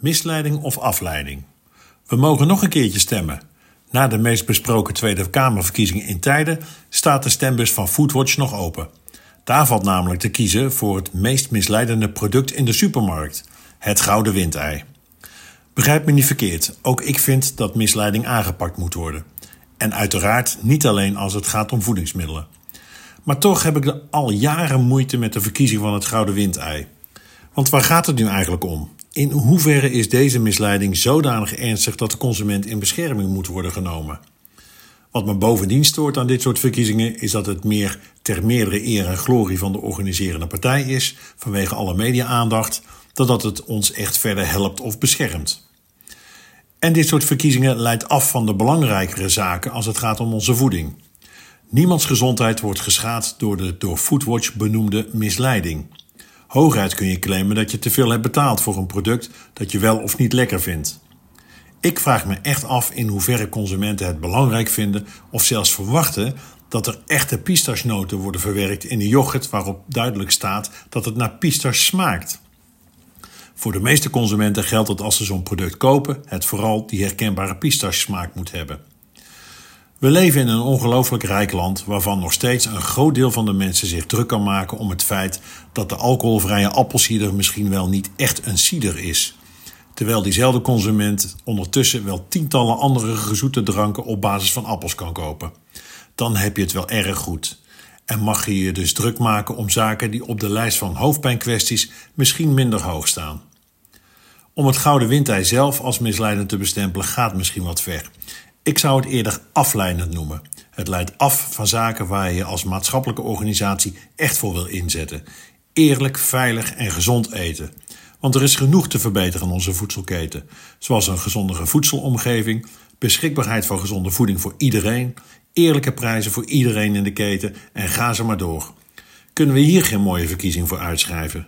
Misleiding of afleiding? We mogen nog een keertje stemmen. Na de meest besproken Tweede Kamerverkiezingen in tijden staat de stembus van Foodwatch nog open. Daar valt namelijk te kiezen voor het meest misleidende product in de supermarkt: het gouden windei. Begrijp me niet verkeerd, ook ik vind dat misleiding aangepakt moet worden. En uiteraard niet alleen als het gaat om voedingsmiddelen. Maar toch heb ik al jaren moeite met de verkiezing van het gouden windei. Want waar gaat het nu eigenlijk om? In hoeverre is deze misleiding zodanig ernstig dat de consument in bescherming moet worden genomen? Wat me bovendien stoort aan dit soort verkiezingen is dat het meer ter meerdere eer en glorie van de organiserende partij is, vanwege alle media-aandacht, dan dat het ons echt verder helpt of beschermt. En dit soort verkiezingen leidt af van de belangrijkere zaken als het gaat om onze voeding. Niemands gezondheid wordt geschaad door de door Foodwatch benoemde misleiding. Hooguit kun je claimen dat je te veel hebt betaald voor een product dat je wel of niet lekker vindt. Ik vraag me echt af in hoeverre consumenten het belangrijk vinden of zelfs verwachten dat er echte pistachenoten worden verwerkt in een yoghurt waarop duidelijk staat dat het naar pistache smaakt. Voor de meeste consumenten geldt dat als ze zo'n product kopen, het vooral die herkenbare pistache smaak moet hebben. We leven in een ongelooflijk rijk land waarvan nog steeds een groot deel van de mensen zich druk kan maken om het feit dat de alcoholvrije appelsieder misschien wel niet echt een cider is. Terwijl diezelfde consument ondertussen wel tientallen andere gezoete dranken op basis van appels kan kopen. Dan heb je het wel erg goed. En mag je je dus druk maken om zaken die op de lijst van hoofdpijnkwesties misschien minder hoog staan. Om het gouden windei zelf als misleidend te bestempelen gaat misschien wat ver. Ik zou het eerder afleidend noemen. Het leidt af van zaken waar je als maatschappelijke organisatie echt voor wil inzetten. Eerlijk, veilig en gezond eten. Want er is genoeg te verbeteren in onze voedselketen, zoals een gezondere voedselomgeving, beschikbaarheid van gezonde voeding voor iedereen, eerlijke prijzen voor iedereen in de keten en ga zo maar door. Kunnen we hier geen mooie verkiezing voor uitschrijven?